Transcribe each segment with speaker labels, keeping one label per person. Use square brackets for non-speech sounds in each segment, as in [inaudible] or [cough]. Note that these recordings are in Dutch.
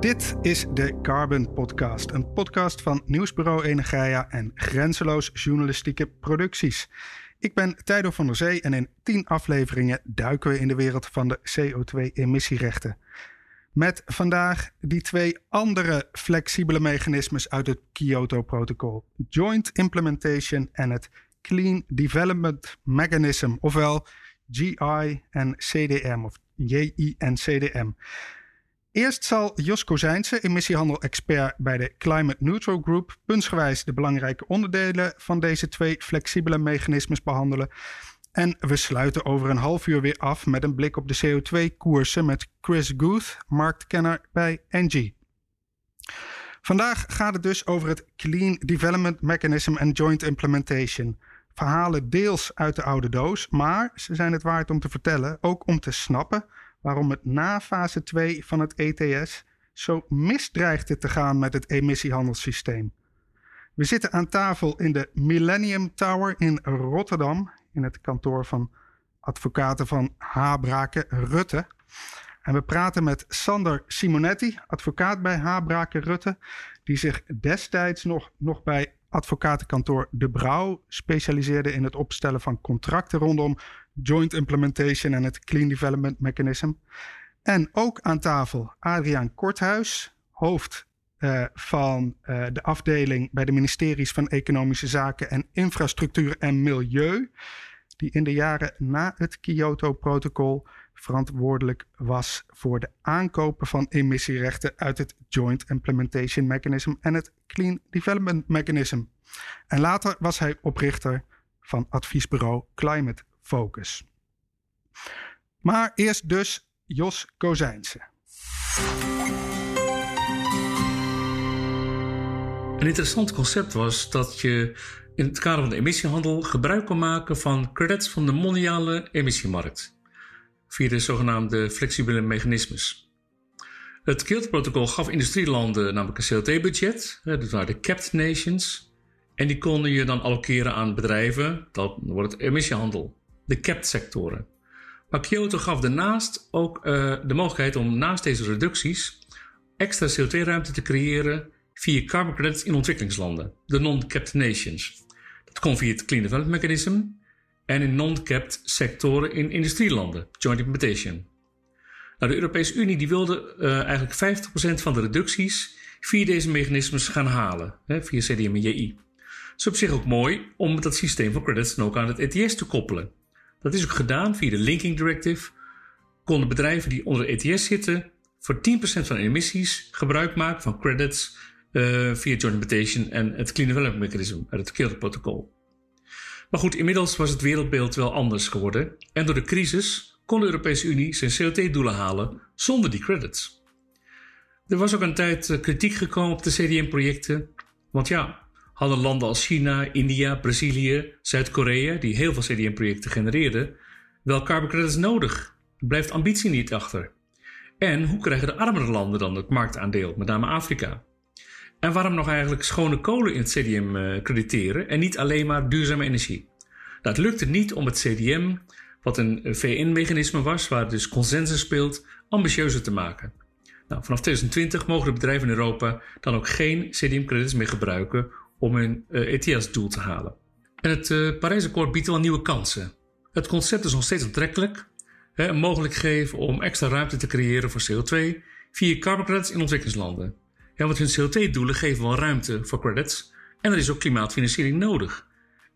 Speaker 1: Dit is de Carbon Podcast, een podcast van Nieuwsbureau Energia en grenzeloos journalistieke producties. Ik ben Tijdo van der Zee en in tien afleveringen duiken we in de wereld van de CO2-emissierechten. Met vandaag die twee andere flexibele mechanismes uit het Kyoto-protocol: Joint Implementation en het Clean Development Mechanism, ofwel GI en CDM, of JI en CDM. Eerst zal Jos Kozijnse, emissiehandel-expert bij de Climate Neutral Group, puntsgewijs de belangrijke onderdelen van deze twee flexibele mechanismes behandelen. En we sluiten over een half uur weer af met een blik op de CO2-koersen met Chris Guth, marktkenner bij Engie. Vandaag gaat het dus over het Clean Development Mechanism en Joint Implementation. Verhalen deels uit de oude doos, maar ze zijn het waard om te vertellen, ook om te snappen waarom het na fase 2 van het ETS zo misdreigde te gaan met het emissiehandelssysteem. We zitten aan tafel in de Millennium Tower in Rotterdam, in het kantoor van advocaten van Habraken Rutte. En we praten met Sander Simonetti, advocaat bij Habraken Rutte, die zich destijds nog, nog bij advocatenkantoor De Brouw specialiseerde in het opstellen van contracten rondom Joint Implementation en het Clean Development Mechanism. En ook aan tafel Adriaan Korthuis, hoofd uh, van uh, de afdeling bij de ministeries van Economische Zaken en Infrastructuur en Milieu, die in de jaren na het Kyoto-protocol verantwoordelijk was voor de aankopen van emissierechten uit het Joint Implementation Mechanism en het Clean Development Mechanism. En later was hij oprichter van adviesbureau Climate Focus. Maar eerst dus Jos Kozijnse.
Speaker 2: Een interessant concept was dat je in het kader van de emissiehandel gebruik kon maken van credits van de mondiale emissiemarkt via de zogenaamde flexibele mechanismes. Het Kyoto-protocol gaf industrielanden namelijk een CO2-budget, dat waren de capped nations, en die konden je dan allokeren aan bedrijven, dat wordt emissiehandel, de capped sectoren. Maar Kyoto gaf daarnaast ook uh, de mogelijkheid om naast deze reducties extra CO2-ruimte te creëren via carbon credits in ontwikkelingslanden, de non-capped nations. Dat kon via het Clean Development Mechanism en in non-capped sectoren in industrielanden, joint implementation. Nou, de Europese Unie die wilde uh, eigenlijk 50% van de reducties via deze mechanismes gaan halen, hè, via CDM en JI. Dat is op zich ook mooi om dat systeem van credits ook aan het ETS te koppelen. Dat is ook gedaan via de Linking Directive. Konden bedrijven die onder ETS zitten voor 10% van emissies gebruik maken van credits uh, via Joint Implementation en het Clean Development Mechanism uit het Kyoto-protocol. Maar goed, inmiddels was het wereldbeeld wel anders geworden en door de crisis kon de Europese Unie zijn CO2-doelen halen zonder die credits. Er was ook een tijd eh, kritiek gekomen op de CDM-projecten, want ja, hadden landen als China, India, Brazilië, Zuid-Korea, die heel veel CDM-projecten genereerden, wel carbon credits nodig? Blijft ambitie niet achter. En hoe krijgen de armere landen dan het marktaandeel, met name Afrika? En waarom nog eigenlijk schone kolen in het CDM uh, crediteren en niet alleen maar duurzame energie? Nou, het lukte niet om het CDM, wat een VN-mechanisme was, waar dus consensus speelt, ambitieuzer te maken. Nou, vanaf 2020 mogen de bedrijven in Europa dan ook geen CDM-credits meer gebruiken om hun ETS-doel te halen. En het uh, Parijsakkoord biedt wel nieuwe kansen. Het concept is nog steeds aantrekkelijk. Hè, mogelijk geven om extra ruimte te creëren voor CO2 via carbon credits in ontwikkelingslanden. Ja, want hun CO2-doelen geven wel ruimte voor credits en er is ook klimaatfinanciering nodig.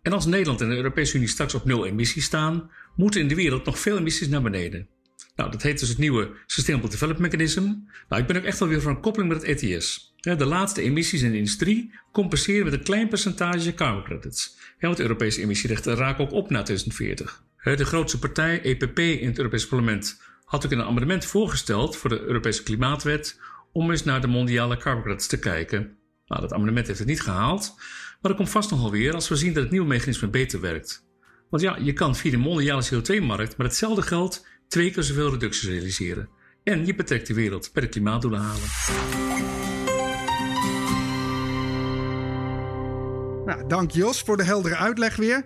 Speaker 2: En als Nederland en de Europese Unie straks op nul emissies staan, moeten in de wereld nog veel emissies naar beneden. Nou, dat heet dus het nieuwe Sustainable Development Mechanism. Nou, ik ben ook echt wel weer voor een koppeling met het ETS. De laatste emissies in de industrie compenseren met een klein percentage carbon credits. Want de Europese emissierechten raken ook op na 2040. De grootste partij, EPP, in het Europese parlement had ook een amendement voorgesteld voor de Europese Klimaatwet om eens naar de mondiale carbon credits te kijken. Nou, dat amendement heeft het niet gehaald. Maar dat komt vast nogal weer als we zien dat het nieuwe mechanisme beter werkt. Want ja, je kan via de mondiale CO2-markt met hetzelfde geld twee keer zoveel reducties realiseren. En je betrekt de wereld bij de klimaatdoelen halen.
Speaker 1: Nou, dank Jos voor de heldere uitleg weer.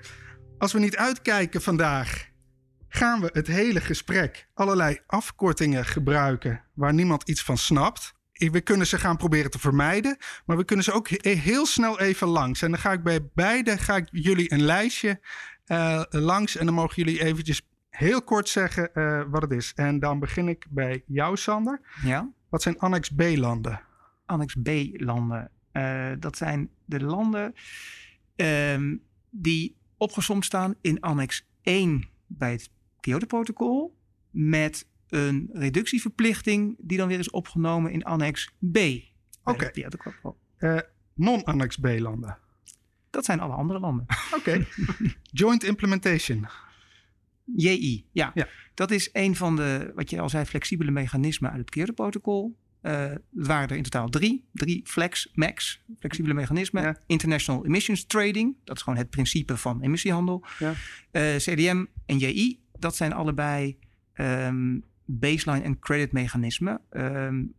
Speaker 1: Als we niet uitkijken vandaag, gaan we het hele gesprek allerlei afkortingen gebruiken waar niemand iets van snapt. We kunnen ze gaan proberen te vermijden, maar we kunnen ze ook heel snel even langs. En dan ga ik bij beide ga ik jullie een lijstje uh, langs en dan mogen jullie eventjes heel kort zeggen uh, wat het is. En dan begin ik bij jou, Sander.
Speaker 3: Ja.
Speaker 1: Wat zijn Annex B-landen?
Speaker 3: Annex B-landen. Uh, dat zijn de landen um, die opgezomd staan in Annex 1 bij het Kyoto-protocol. Met een reductieverplichting die dan weer is opgenomen in Annex B.
Speaker 1: Oké. Okay. Non-Annex B-landen.
Speaker 3: Dat zijn alle andere landen.
Speaker 1: Oké. [laughs] Joint Implementation.
Speaker 3: JI, ja. ja. Dat is een van de, wat je al zei, flexibele mechanismen uit het Kyoto-protocol. Uh, er waren er in totaal drie. Drie flex, max, flexibele mechanismen. International Emissions Trading, dat is gewoon het principe van emissiehandel. Ja. Uh, eh, CDM en JI, dat zijn allebei um, baseline en credit mechanismen. Um,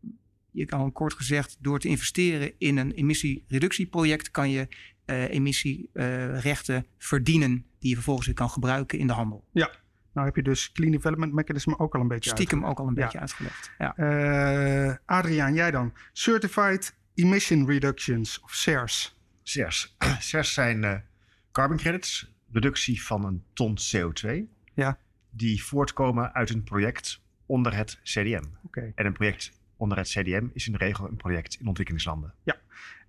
Speaker 3: je kan kort gezegd, door te investeren in een emissiereductieproject, kan je uh, emissierechten verdienen die je vervolgens weer kan gebruiken in de handel.
Speaker 1: Ja, nou heb je dus Clean Development Mechanism ook al een beetje
Speaker 3: Stiekem ook al een beetje uitgelegd. Ja.
Speaker 1: Uh, Adriaan, jij dan. Certified Emission Reductions of CERS.
Speaker 4: CERS. CERS zijn uh, carbon credits, reductie van een ton CO2.
Speaker 1: Ja.
Speaker 4: Die voortkomen uit een project onder het CDM.
Speaker 1: Okay.
Speaker 4: En een project onder het CDM is in de regel een project in ontwikkelingslanden.
Speaker 1: Ja.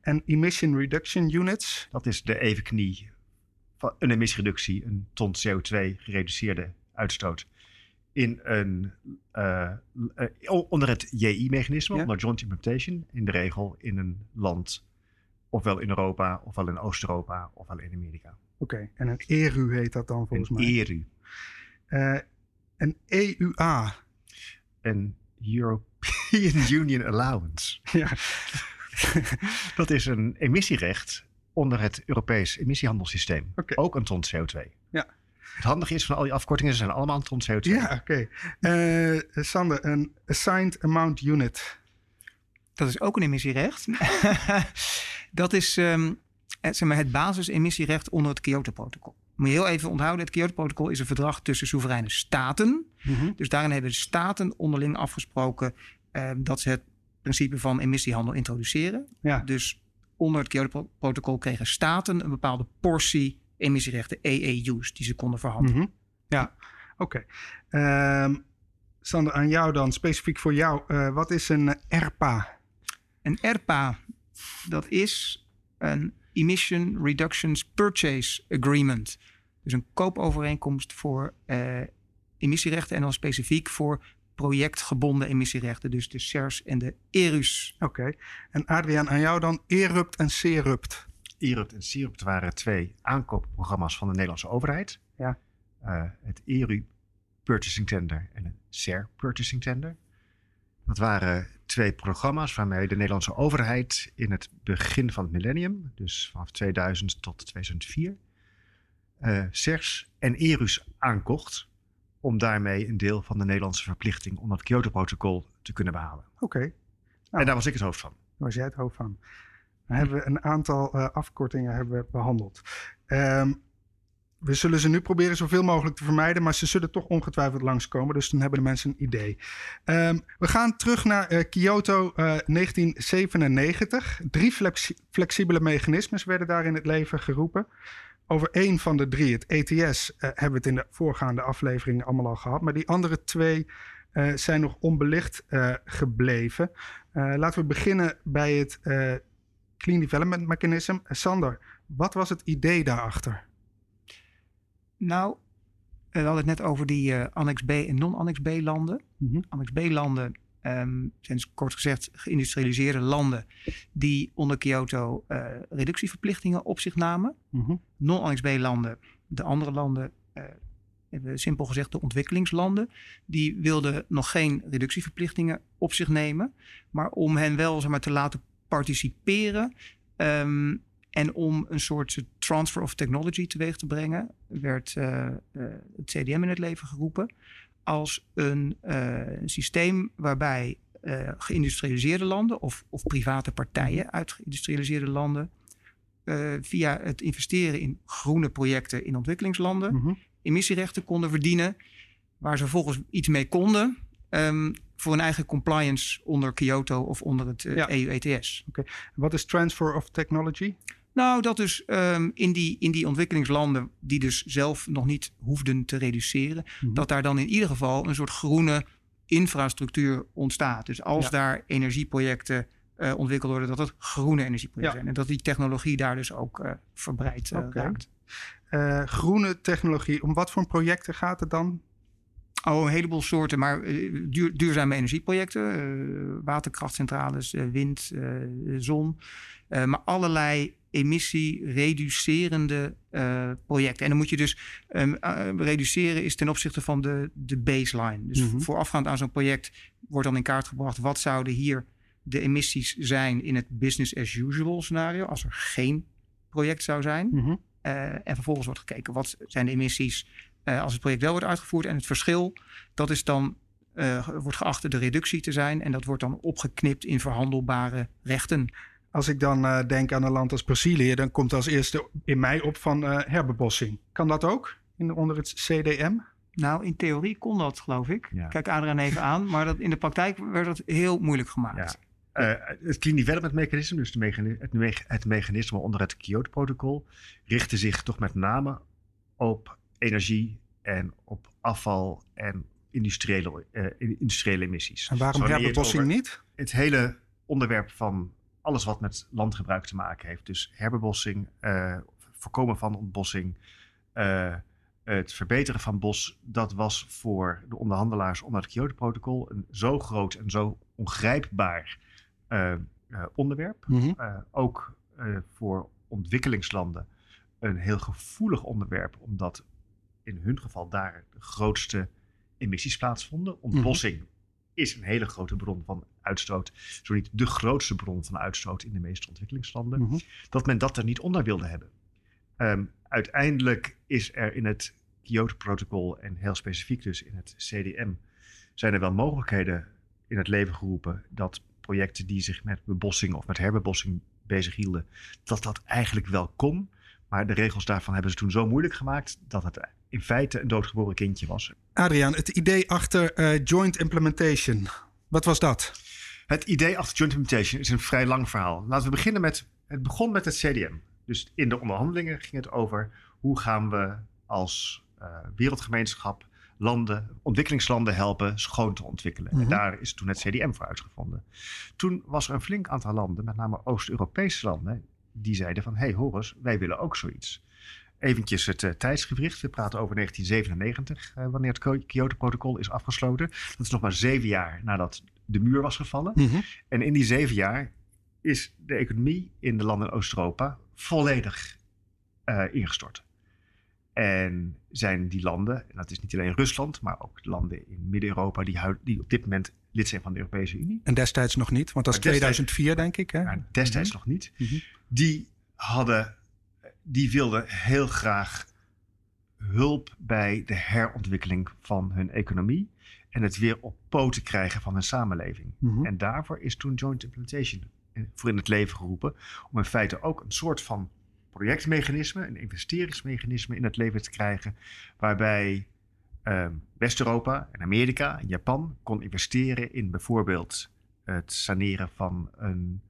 Speaker 1: En Emission Reduction Units?
Speaker 4: Dat is de evenknie van een emissiereductie, een ton CO2 gereduceerde uitstoot in een, uh, uh, onder het JI-mechanisme, ja. onder Joint Implementation, in de regel in een land, ofwel in Europa, ofwel in Oost-Europa, ofwel in Amerika.
Speaker 1: Oké, okay. en een ERU heet dat dan volgens
Speaker 4: een
Speaker 1: mij?
Speaker 4: ERU.
Speaker 1: Uh, een EUA.
Speaker 4: Een European [laughs] Union Allowance.
Speaker 1: Ja.
Speaker 4: dat is een emissierecht onder het Europees emissiehandelssysteem.
Speaker 1: Okay.
Speaker 4: Ook een ton CO2.
Speaker 1: Ja.
Speaker 4: Het handige is van al die afkortingen, ze zijn allemaal een ton CO2.
Speaker 1: Ja, oké. Okay. Uh, Sander, een Assigned Amount Unit.
Speaker 3: Dat is ook een emissierecht. [laughs] dat is um, het, zeg maar, het basisemissierecht onder het Kyoto-protocol. Moet je heel even onthouden, het Kyoto-protocol is een verdrag tussen soevereine staten.
Speaker 1: Mm -hmm.
Speaker 3: Dus daarin hebben de staten onderling afgesproken uh, dat ze het principe van emissiehandel introduceren.
Speaker 1: Ja.
Speaker 3: Dus onder het Kyoto-protocol kregen staten een bepaalde portie emissierechten, EEU's, die ze konden verhandelen.
Speaker 1: Mm -hmm. Ja, oké. Okay. Um, Sander, aan jou dan, specifiek voor jou. Uh, wat is een ERPA?
Speaker 3: Een ERPA, dat is een Emission Reductions Purchase Agreement. Dus een koopovereenkomst voor uh, emissierechten en dan specifiek voor projectgebonden emissierechten. Dus de CERS en de ERU's.
Speaker 1: Oké. Okay. En Adriaan, aan jou dan ERUPT en CERUPT.
Speaker 4: ERUPT en CERUPT waren twee aankoopprogramma's van de Nederlandse overheid.
Speaker 1: Ja.
Speaker 4: Uh, het ERU Purchasing Tender en het CER Purchasing Tender. Dat waren twee programma's waarmee de Nederlandse overheid in het begin van het millennium, dus vanaf 2000 tot 2004, uh, CERS en ERU's aankocht om daarmee een deel van de Nederlandse verplichting onder het Kyoto-protocol te kunnen behalen.
Speaker 1: Oké. Okay. Nou,
Speaker 4: en daar was ik het hoofd van.
Speaker 1: Daar was jij het hoofd van. Dan hebben we een aantal uh, afkortingen hebben we behandeld. Um, we zullen ze nu proberen zoveel mogelijk te vermijden, maar ze zullen toch ongetwijfeld langskomen. Dus dan hebben de mensen een idee. Um, we gaan terug naar uh, Kyoto uh, 1997. Drie flexi flexibele mechanismes werden daar in het leven geroepen. Over één van de drie, het ETS, uh, hebben we het in de voorgaande afleveringen allemaal al gehad. Maar die andere twee uh, zijn nog onbelicht uh, gebleven. laten we beginnen bij het Clean Development Mechanism. Sander, wat was het idee daarachter?
Speaker 3: Nou, we hadden het net over die Annex B en non-Annex B landen.
Speaker 1: Mm -hmm.
Speaker 3: Annex B landen um, zijn kort gezegd geïndustrialiseerde landen die onder Kyoto uh, reductieverplichtingen op zich namen.
Speaker 1: Mm -hmm.
Speaker 3: Non-Annex B landen, de andere landen, uh, hebben simpel gezegd de ontwikkelingslanden, die wilden nog geen reductieverplichtingen op zich nemen. Maar om hen wel zeg maar, te laten participeren, um, En om een soort transfer of technology teweeg te brengen, werd het CDM in het leven geroepen als een, een systeem waarbij geïndustrialiseerde landen of, of private partijen uit geïndustrialiseerde landen via het investeren in groene projecten in ontwikkelingslanden mhm. emissierechten konden verdienen, waar ze volgens iets mee konden. Ehm, voor een eigen compliance onder Kyoto of onder het EU-ETS.
Speaker 1: Oké. Wat is transfer of technology?
Speaker 3: Nou, dat dus um, in, die, in die ontwikkelingslanden die dus zelf nog niet hoefden te reduceren, mhm. dat daar dan in ieder geval een soort groene infrastructuur ontstaat. Dus als daar energieprojecten uh, ontwikkeld worden, dat het groene energieprojecten zijn. En dat die technologie daar dus ook uh, verbreid uh, raakt.
Speaker 1: groene technologie, om wat voor projecten gaat het dan?
Speaker 3: Oh, een heleboel soorten, maar duur, duurzame energieprojecten, waterkrachtcentrales, wind, zon, maar allerlei emissie-reducerende uh, projecten. En dan moet je dus um, uh, reduceren is ten opzichte van de, de baseline. Dus mm -hmm. voorafgaand aan zo'n project wordt dan in kaart gebracht wat zouden hier de emissies zijn in het business as usual scenario als er geen project zou zijn. Mm -hmm. uh, en vervolgens wordt gekeken wat zijn de emissies als het project wel wordt uitgevoerd. En het verschil, dat is dan wordt geacht de reductie te zijn. En dat wordt dan opgeknipt in verhandelbare rechten.
Speaker 1: Als ik dan uh, denk aan een land als Brazilië, dan komt als eerste in mij op van uh, herbebossing. Kan dat ook in, onder het CDM?
Speaker 3: Nou, in theorie kon dat, geloof ik. Ja. Kijk Adriaan even aan. Maar dat, in de praktijk werd dat heel moeilijk gemaakt.
Speaker 4: Ja. Uh, het Clean Development Mechanism, dus de het, me het, mechanisme onder het Kyoto-protocol, richtte zich toch met name op energie en op afval en industriële, industriële emissies.
Speaker 1: En waarom herbebossing niet?
Speaker 4: Het hele onderwerp van alles wat met landgebruik te maken heeft. Dus herbebossing, uh, voorkomen van ontbossing, uh, het verbeteren van bos, dat was voor de onderhandelaars onder het Kyoto-protocol een zo groot en zo ongrijpbaar uh, onderwerp. Mm -hmm. ook voor ontwikkelingslanden een heel gevoelig onderwerp, omdat in hun geval daar de grootste emissies plaatsvonden. Mhm. Ontbossing is een hele grote bron van uitstoot, zo niet de grootste bron van uitstoot in de meeste ontwikkelingslanden, mhm. dat men dat er niet onder wilde hebben. Um, uiteindelijk is er in het Kyoto-protocol en heel specifiek dus in het CDM, zijn er wel mogelijkheden in het leven geroepen dat projecten die zich met bebossing of met herbebossing bezig hielden, dat dat eigenlijk wel kon. Maar de regels daarvan hebben ze toen zo moeilijk gemaakt dat het in feite een doodgeboren kindje was.
Speaker 1: Adriaan, het idee achter uh, joint implementation, wat was dat?
Speaker 4: Het idee achter joint implementation is een vrij lang verhaal. Laten we beginnen met, het begon met het CDM. Dus in de onderhandelingen ging het over hoe gaan we als uh, wereldgemeenschap landen, ontwikkelingslanden helpen schoon te ontwikkelen. En mhm. daar is toen het CDM voor uitgevonden. Toen was er een flink aantal landen, met name Oost-Europese landen, die zeiden van, hé hey, Horus, wij willen ook zoiets. Eventjes het uh, tijdsgewricht. We praten over 1997, uh, wanneer het Kyoto-protocol is afgesloten. Dat is nog maar zeven jaar nadat de muur was gevallen. Mhm. En in die zeven jaar is de economie in de landen in Oost-Europa volledig uh, ingestort. En zijn die landen, en dat is niet alleen Rusland, maar ook landen in Midden-Europa die, die, op dit moment lid zijn van de Europese Unie.
Speaker 1: En destijds nog niet, want dat is 2004 denk ik. Hè?
Speaker 4: Destijds mhm. nog niet. Mhm. Die hadden die wilden heel graag hulp bij de herontwikkeling van hun economie en het weer op poten krijgen van hun samenleving. Mhm. En daarvoor is toen Joint Implementation voor in het leven geroepen, om in feite ook een soort van projectmechanisme, een investeringsmechanisme in het leven te krijgen, waarbij ehm, West-Europa en Amerika en Japan kon investeren in bijvoorbeeld het saneren van een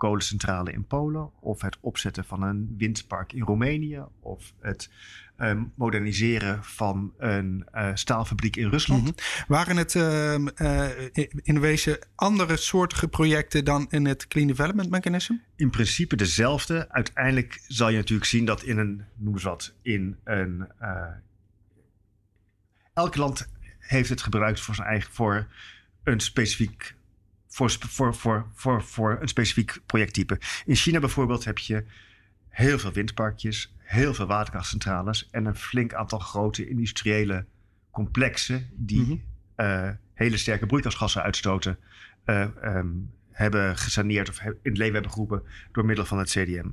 Speaker 4: kolencentrale in Polen, of het opzetten van een windpark in Roemenië, of het um, moderniseren van een uh, staalfabriek in Rusland. Mm
Speaker 1: -hmm. Waren het uh, uh, in wezen andere soortige projecten dan in het Clean Development Mechanism?
Speaker 4: In principe dezelfde. Uiteindelijk zal je natuurlijk zien dat in een, noem eens wat, in een. Eh, elk land heeft het gebruikt voor zijn eigen, voor een specifiek voor, voor, voor, voor, voor een specifiek projecttype. In China bijvoorbeeld heb je heel veel windparkjes, heel veel waterkrachtcentrales en een flink aantal grote industriële complexen die mhm. eh, hele sterke broeikasgassen uitstoten, uh, um, hebben gesaneerd of in het leven hebben geroepen door middel van het CDM.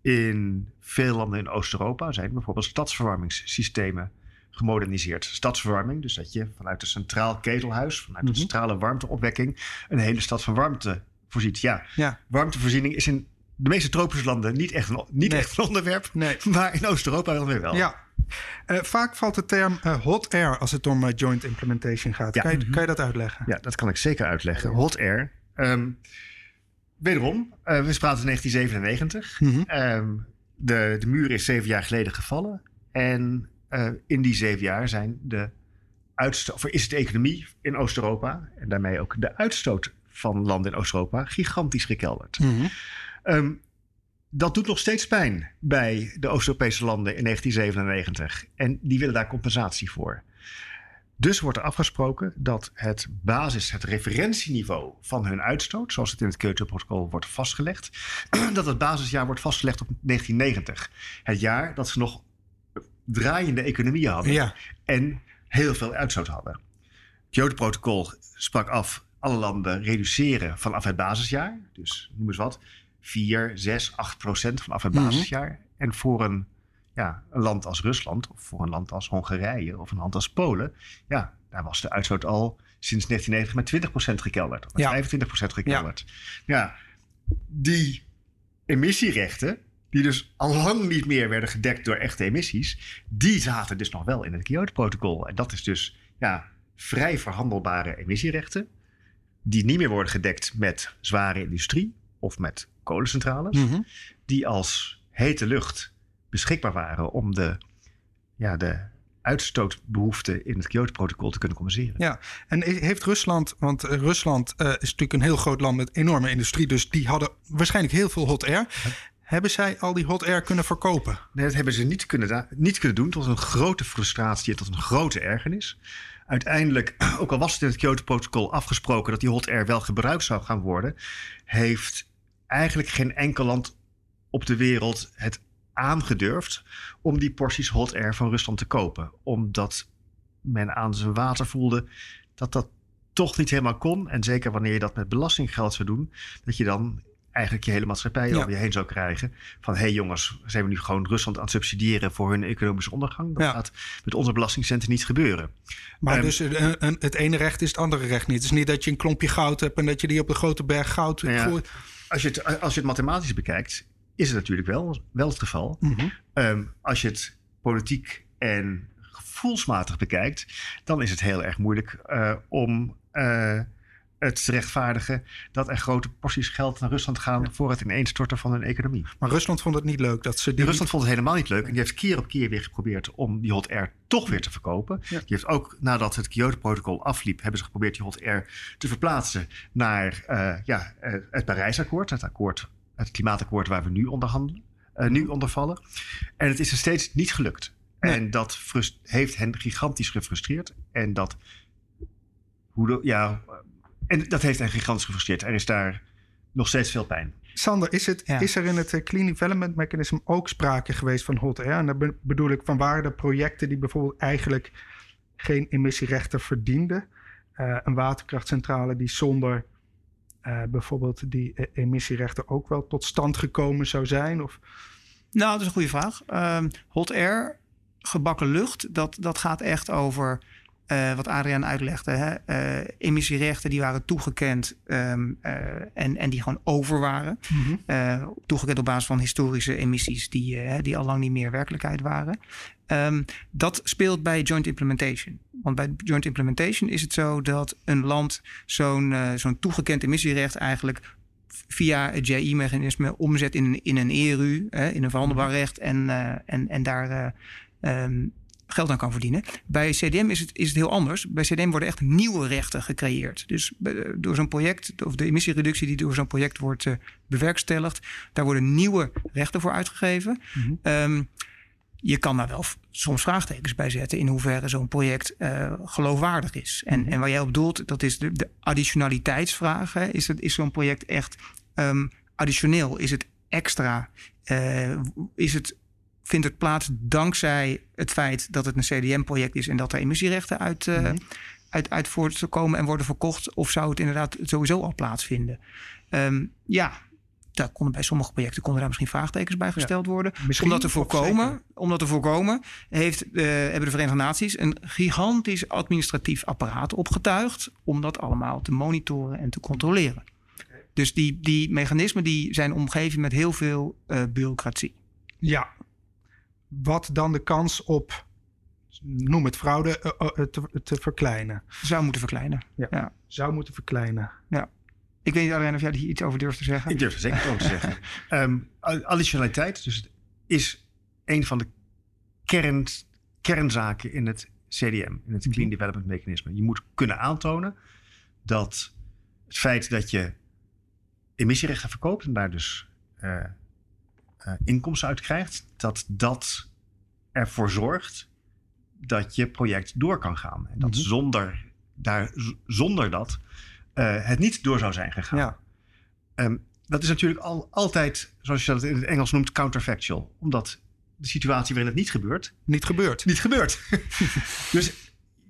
Speaker 4: in veel landen in Oost-Europa zijn bijvoorbeeld stadsverwarmingssystemen gemoderniseerd. Stadsverwarming, dus dat je vanuit een centraal ketelhuis, vanuit een mhm. centrale warmteopwekking, een hele stad van warmte voorziet. Ja, ja. warmtevoorziening is in de meeste tropische landen niet echt een, niet echt een onderwerp, nee. [laughs] maar in Oost-Europa wel weer wel.
Speaker 1: Ja. Uh, vaak valt de term uh, hot air als het om uh, joint implementation gaat. Kan, je, kan, je, dat uitleggen?
Speaker 4: Ja, dat kan ik zeker uitleggen. Hot air. Um, wederom, we praten 1997. Mm -hmm. um, de, de muur is zeven jaar geleden gevallen. En in die zeven jaar zijn de uitstoot, of is de economie in Oost-Europa en daarmee ook de uitstoot van landen in Oost-Europa gigantisch gekelderd. Mm -hmm. dat doet nog steeds pijn bij de Oost-Europese landen in 1997. En die willen daar compensatie voor. Dus wordt er afgesproken dat het basis, het referentieniveau van hun uitstoot, zoals het in het Kyoto-protocol wordt vastgelegd, [clears throat] dat het basisjaar wordt vastgelegd op 1990. Het jaar dat ze nog draaiende economieën hadden ja. en heel veel uitstoot hadden. Het Kyoto-protocol sprak af alle landen reduceren vanaf het basisjaar. Dus noem eens wat, 4, 6, 8 procent vanaf het mhm. basisjaar. En voor een, ja, een land als Rusland, of voor een land als Hongarije, of een land als Polen, ja, daar was de uitstoot al sinds 1990 met 20 procent gekelderd. Of met 25 procent gekelderd. Ja. ja, die emissierechten, die dus al lang niet meer werden gedekt door echte emissies, die zaten dus nog wel in het Kyoto-protocol. En dat is dus ja, vrij verhandelbare emissierechten die niet meer worden gedekt met zware industrie of met kolencentrales, mhm. die als hete lucht beschikbaar waren om de, ja, de uitstootbehoeften in het Kyoto-protocol te kunnen compenseren.
Speaker 1: Ja, en heeft Rusland, want eh, Rusland uh, is natuurlijk een heel groot land met enorme industrie, dus die hadden waarschijnlijk heel veel hot air. Hebben zij al die hot air kunnen verkopen?
Speaker 4: Nee, dat hebben ze niet kunnen, niet kunnen doen, tot een grote frustratie en tot een grote ergernis uiteindelijk, [clears throat] ook al was het in het Kyoto-protocol afgesproken dat die hot air wel gebruikt zou gaan worden, heeft eigenlijk geen enkel land op de wereld het aangedurfd om die porties hot air van Rusland te kopen. Omdat men aan zijn water voelde dat dat toch niet helemaal kon. En zeker wanneer je dat met belastinggeld zou doen, dat je dan eigenlijk je hele maatschappij ja. over je heen zou krijgen. Van hé hey jongens, zijn we nu gewoon Rusland aan het subsidiëren voor hun economische ondergang? Dat gaat met onze belastingcenten niet gebeuren.
Speaker 1: Maar um, dus uh, het ene recht is het andere recht niet. Het is niet dat je een klompje goud hebt en dat je die op de grote berg goud
Speaker 4: nou ja, Als je, het, als je het mathematisch bekijkt, is het natuurlijk wel, wel het geval. Mm -hmm. um, als je het politiek en gevoelsmatig bekijkt, dan is het heel erg moeilijk uh, om. Uh, het rechtvaardigen dat er grote porties geld naar Rusland gaan voor het ineenstorten van hun economie.
Speaker 1: Maar Rusland vond het niet leuk dat ze.
Speaker 4: Die... Rusland vond het helemaal niet leuk en die heeft keer op keer weer geprobeerd om die hot air toch weer te verkopen. Die heeft ook nadat het Kyoto-protocol afliep, hebben ze geprobeerd die hot air te verplaatsen naar uh, ja, uh, het Parijsakkoord, het akkoord, het klimaatakkoord waar we nu onderhandelen, uh, nu onder vallen. En het is er steeds niet gelukt. En dat heeft hen gigantisch gefrustreerd. En dat hoe de, ja, en dat heeft hen gigantisch gefrustreerd. Er is daar nog steeds veel pijn.
Speaker 1: Sander, is, het, is er in het eh, Clean Development Mechanism ook sprake geweest van hot air? En daar bedoel ik van waren er projecten die bijvoorbeeld eigenlijk geen emissierechten verdienden? Uh, een waterkrachtcentrale die zonder uh, bijvoorbeeld die emissierechten ook wel tot stand gekomen zou zijn? Of?
Speaker 3: Nou, dat is een goede vraag. Uh, hot air, gebakken lucht, dat, dat gaat echt over uh, wat Adriaan uitlegde, hè, uh, emissierechten die waren toegekend um, uh, en, en die gewoon over waren. Mm -hmm. toegekend op basis van historische emissies die, die al lang niet meer werkelijkheid waren. Um, dat speelt bij joint implementation. Want bij joint implementation is het zo dat een land zo'n zo'n toegekend emissierecht eigenlijk via het JI-mechanisme omzet in een, in een ERU, in een verhandelbaar mhm. recht en, en, en daar um, geld aan kan verdienen. Bij CDM is het, is het heel anders. Bij CDM worden echt nieuwe rechten gecreëerd. Dus eh, door zo'n project, of de emissiereductie die door zo'n project wordt uh, bewerkstelligd, daar worden nieuwe rechten voor uitgegeven. Mm -hmm. je kan daar wel soms vraagtekens bij zetten in hoeverre zo'n project uh, geloofwaardig is. En, mm -hmm. en waar jij op doelt, dat is de, de additionaliteitsvraag. Hè. Is, het, is zo'n project echt um, additioneel? Is het extra? Uh, is het vindt het plaats dankzij het feit dat het een CDM-project is en dat er emissierechten uit, uh, uit, uit voortkomen en worden verkocht? Of zou het inderdaad sowieso al plaatsvinden? Um, ja, daar konden bij sommige projecten konden daar misschien vraagtekens bij gesteld worden. Om dat te voorkomen, om dat te voorkomen heeft, uh, hebben de Verenigde Naties een gigantisch administratief apparaat opgetuigd om dat allemaal te monitoren en te controleren. Dus die, die mechanismen die zijn omgeven met heel veel uh, bureaucratie.
Speaker 1: Ja. Wat dan de kans op, noem het fraude, uh, te, te, verkleinen?
Speaker 3: Zou moeten verkleinen.
Speaker 1: Ja. ja. Zou moeten verkleinen.
Speaker 3: Ja. Ik weet niet alleen of jij hier iets over durft te zeggen.
Speaker 4: Ik durf er zeker over te zeggen. [laughs] Um, additionaliteit, dus het is een van de kern, kernzaken in het CDM, in het Clean Development Mechanisme. Je moet kunnen aantonen dat het feit dat je emissierechten verkoopt en daar dus uh, inkomsten uit krijgt, dat dat ervoor zorgt dat je project door kan gaan. En dat mm -hmm. zonder, daar, zonder dat uh, het niet door zou zijn gegaan. Ja. Um, dat is natuurlijk al, altijd, zoals je dat in het Engels noemt, counterfactual. Omdat de situatie waarin het niet gebeurt...
Speaker 1: Niet gebeurt.
Speaker 4: Niet gebeurt. [laughs] dus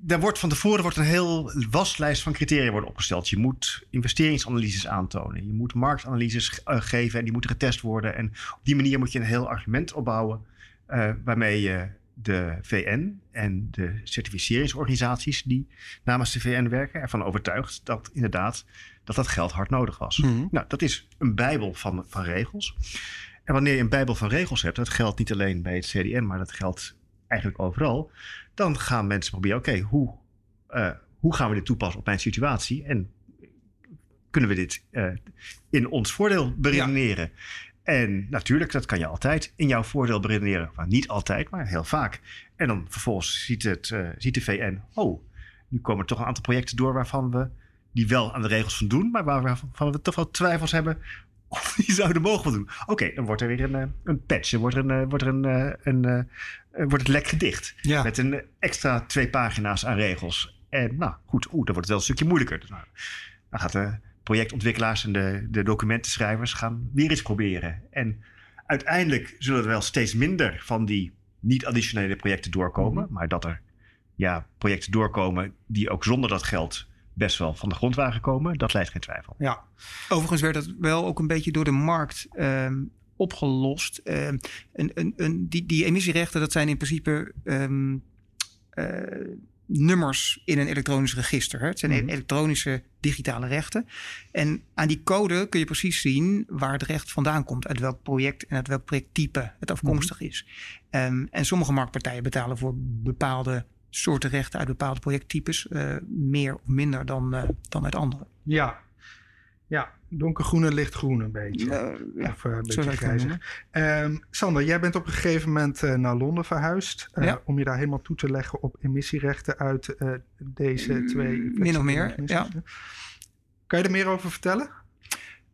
Speaker 4: daar wordt van tevoren wordt een heel waslijst van criteria worden opgesteld. Je moet investeringsanalyses aantonen. Je moet marktanalyses uh, geven en die moeten getest worden. En op die manier moet je een heel argument opbouwen... Uh, waarmee je de VN en de certificeringsorganisaties die namens de VN werken ervan overtuigd dat inderdaad dat dat geld hard nodig was. Mm -hmm. Nou, dat is een bijbel van, van regels. En wanneer je een bijbel van regels hebt, dat geldt niet alleen bij het CDN, maar dat geldt eigenlijk overal, dan gaan mensen proberen, oké, okay, hoe, uh, hoe gaan we dit toepassen op mijn situatie en kunnen we dit uh, in ons voordeel beredeneren? Ja. En natuurlijk, dat kan je altijd in jouw voordeel beredeneren. Maar niet altijd, maar heel vaak. En dan vervolgens ziet, het, uh, ziet de VN, oh, nu komen er toch een aantal projecten door waarvan we die wel aan de regels voldoen, maar waarvan we toch wel twijfels hebben of die zouden mogen doen. Oké, okay, dan wordt er weer een, een patch, dan wordt, er een, wordt, er een, een, een, wordt het lek gedicht. Ja. Met een extra twee pagina's aan regels. En nou goed, oeh, dan wordt het wel een stukje moeilijker. Dus, nou, dan gaat de projectontwikkelaars en de, de documentenschrijvers gaan weer eens proberen. En uiteindelijk zullen er wel steeds minder van die niet-additionele projecten doorkomen. -hmm. Maar dat er ja, projecten doorkomen die ook zonder dat geld best wel van de grond waren gekomen, dat leidt geen twijfel.
Speaker 3: Ja, overigens werd dat wel ook een beetje door de markt um, opgelost. Um, een, een, een, die, die emissierechten, dat zijn in principe um, uh, nummers in een elektronisch register. Hè? Het zijn mm-hmm. elektronische digitale rechten. En aan die code kun je precies zien waar het recht vandaan komt. Uit welk project en uit welk projecttype het afkomstig mm-hmm. is. Um, en sommige marktpartijen betalen voor bepaalde soorten rechten uit bepaalde projecttypes uh, meer of minder dan, uh, dan uit andere.
Speaker 1: Ja, ja, donkergroene, lichtgroen een beetje.
Speaker 3: Uh,
Speaker 1: of een beetje grijzig. Um, Sander, jij bent op een gegeven moment uh, naar Londen verhuisd. Ja. Om je daar helemaal toe te leggen op emissierechten uit deze twee...
Speaker 3: Min of meer, ja.
Speaker 1: Kan je er meer over vertellen?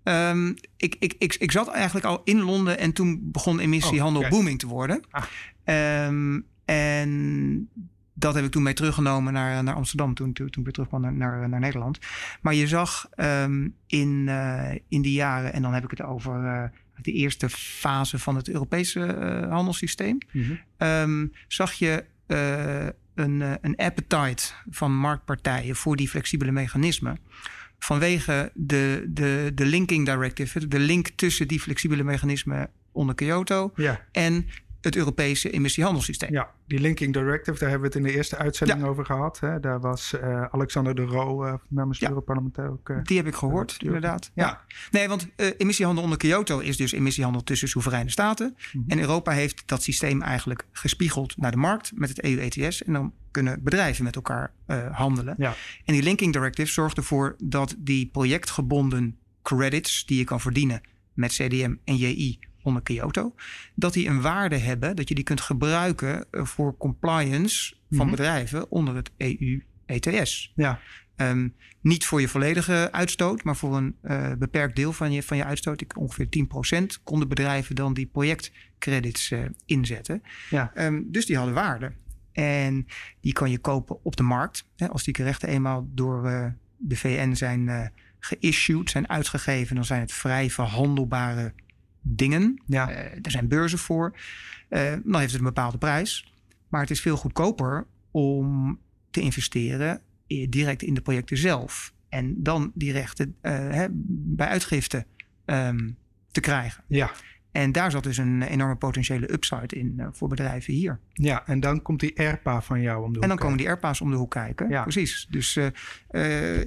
Speaker 3: Um, ik, ik, ik, ik zat eigenlijk al in Londen en toen begon emissiehandel oh, booming te worden. Ah. Um, en dat heb ik toen mee teruggenomen naar, naar Amsterdam toen, toen, toen ik weer terugkwam naar, naar, naar Nederland. Maar je zag um, in, uh, in die jaren, en dan heb ik het over uh, de eerste fase van het Europese uh, handelssysteem, mm -hmm. um, zag je een, een appetite van marktpartijen voor die flexibele mechanismen. Vanwege de, de, de linking directive, de link tussen die flexibele mechanismen onder Kyoto ja. en het Europese emissiehandelssysteem.
Speaker 1: Ja, die Linking Directive, daar hebben we het in de eerste uitzending ja. over gehad. Hè? Daar was uh, Alexander de Roo uh, namens ja. het Europarlement ook. Uh,
Speaker 3: die heb ik gehoord, inderdaad. Ja. ja. Nee, want emissiehandel onder Kyoto is dus emissiehandel tussen soevereine staten. Mm -hmm. En Europa heeft dat systeem eigenlijk gespiegeld naar de markt met het EU-ETS. En dan kunnen bedrijven met elkaar handelen. Ja. En die Linking Directive zorgt ervoor dat die projectgebonden credits die je kan verdienen met CDM en JI onder Kyoto, dat die een waarde hebben dat je die kunt gebruiken eh, voor compliance van mm -hmm. bedrijven onder het EU-ETS.
Speaker 1: Ja.
Speaker 3: Um, niet voor je volledige uitstoot, maar voor een uh, beperkt deel van je, van je uitstoot, ik, ongeveer 10%, konden bedrijven dan die projectcredits uh, inzetten. Ja. Um, dus die hadden waarde. En die kan je kopen op de markt. Hè, als die rechten eenmaal door uh, de VN zijn geissued, zijn uitgegeven, dan zijn het vrij verhandelbare dingen. Ja. Uh, er zijn beurzen voor. Uh, dan heeft het een bepaalde prijs. Maar het is veel goedkoper om te investeren direct in de projecten zelf. En dan die rechten uh, hè, bij uitgifte um, te krijgen.
Speaker 1: Ja.
Speaker 3: En daar zat dus een enorme potentiële upside in uh, voor bedrijven hier.
Speaker 1: Ja, en dan komt die ERPA van jou om de hoek
Speaker 3: En dan komen die ERPA's om de hoek kijken. Ja. Precies. Dus uh, uh,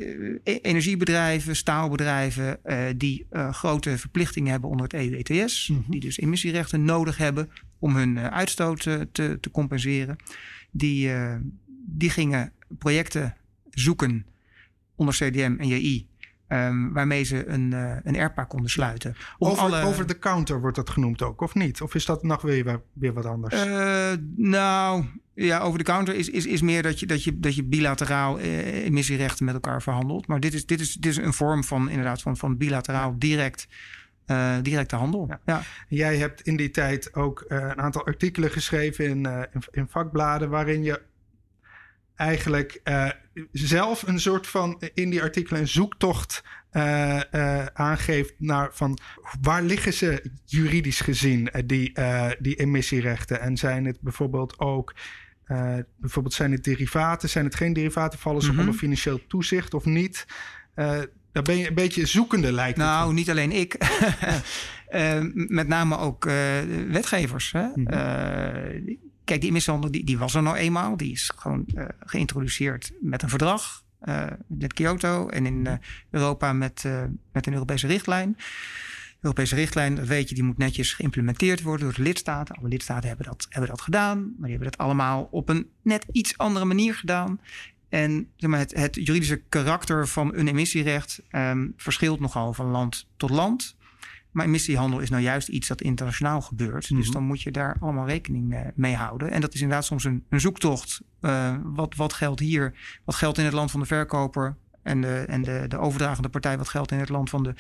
Speaker 3: energiebedrijven, staalbedrijven die grote verplichtingen hebben onder het EU-ETS. Mm -hmm. Die dus emissierechten nodig hebben om hun uitstoot te, te, compenseren. Die, die gingen projecten zoeken onder CDM en JI Um, waarmee ze een, uh, een ERPA konden sluiten.
Speaker 1: Over, alle... over de counter wordt dat genoemd ook, of niet? Of is dat nog weer, weer wat anders?
Speaker 3: Uh, nou, ja, over de counter is, is, is meer dat je, dat je, dat je bilateraal uh, emissierechten met elkaar verhandelt. Maar dit is, dit is, dit is een vorm van, inderdaad, van, van bilateraal direct. Uh, directe handel. Ja. ja.
Speaker 1: Jij hebt in die tijd ook uh, een aantal artikelen geschreven in, in, in, vakbladen waarin je eigenlijk uh, zelf een soort van in die artikelen een zoektocht uh, uh, aangeeft naar van waar liggen ze juridisch gezien, die, die emissierechten? En zijn het bijvoorbeeld ook. bijvoorbeeld zijn het derivaten, zijn het geen derivaten, vallen ze mm -hmm. onder financieel toezicht of niet? daar ben je een beetje zoekende lijkt
Speaker 3: Nou,
Speaker 1: het
Speaker 3: niet alleen ik. [laughs] met name ook wetgevers. Hè? Mm -hmm. Kijk, die emissiehandel die, die was er nou eenmaal. Die is gewoon uh, geïntroduceerd met een verdrag. Uh, met Kyoto en in uh, Europa met, met een Europese richtlijn. De Europese richtlijn, dat weet je, die moet netjes geïmplementeerd worden door de lidstaten. Alle lidstaten hebben dat, hebben dat gedaan, maar die hebben dat allemaal op een net iets andere manier gedaan. En zeg maar, het, het juridische karakter van een emissierecht um, verschilt nogal van land tot land. Maar emissiehandel is nou juist iets dat internationaal gebeurt. Dus dan moet je daar allemaal rekening mee houden. En dat is inderdaad soms een, een zoektocht. Uh, wat, wat geldt hier? Wat geldt in het land van de verkoper? En, de, en de, de overdragende partij, wat geldt in het land van de